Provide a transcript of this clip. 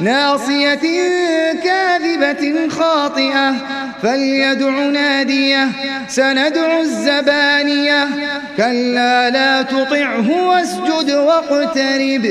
ناصية كاذبة خاطئة فليدع نادية سندع الزبانية كلا لا تطعه واسجد واقترب.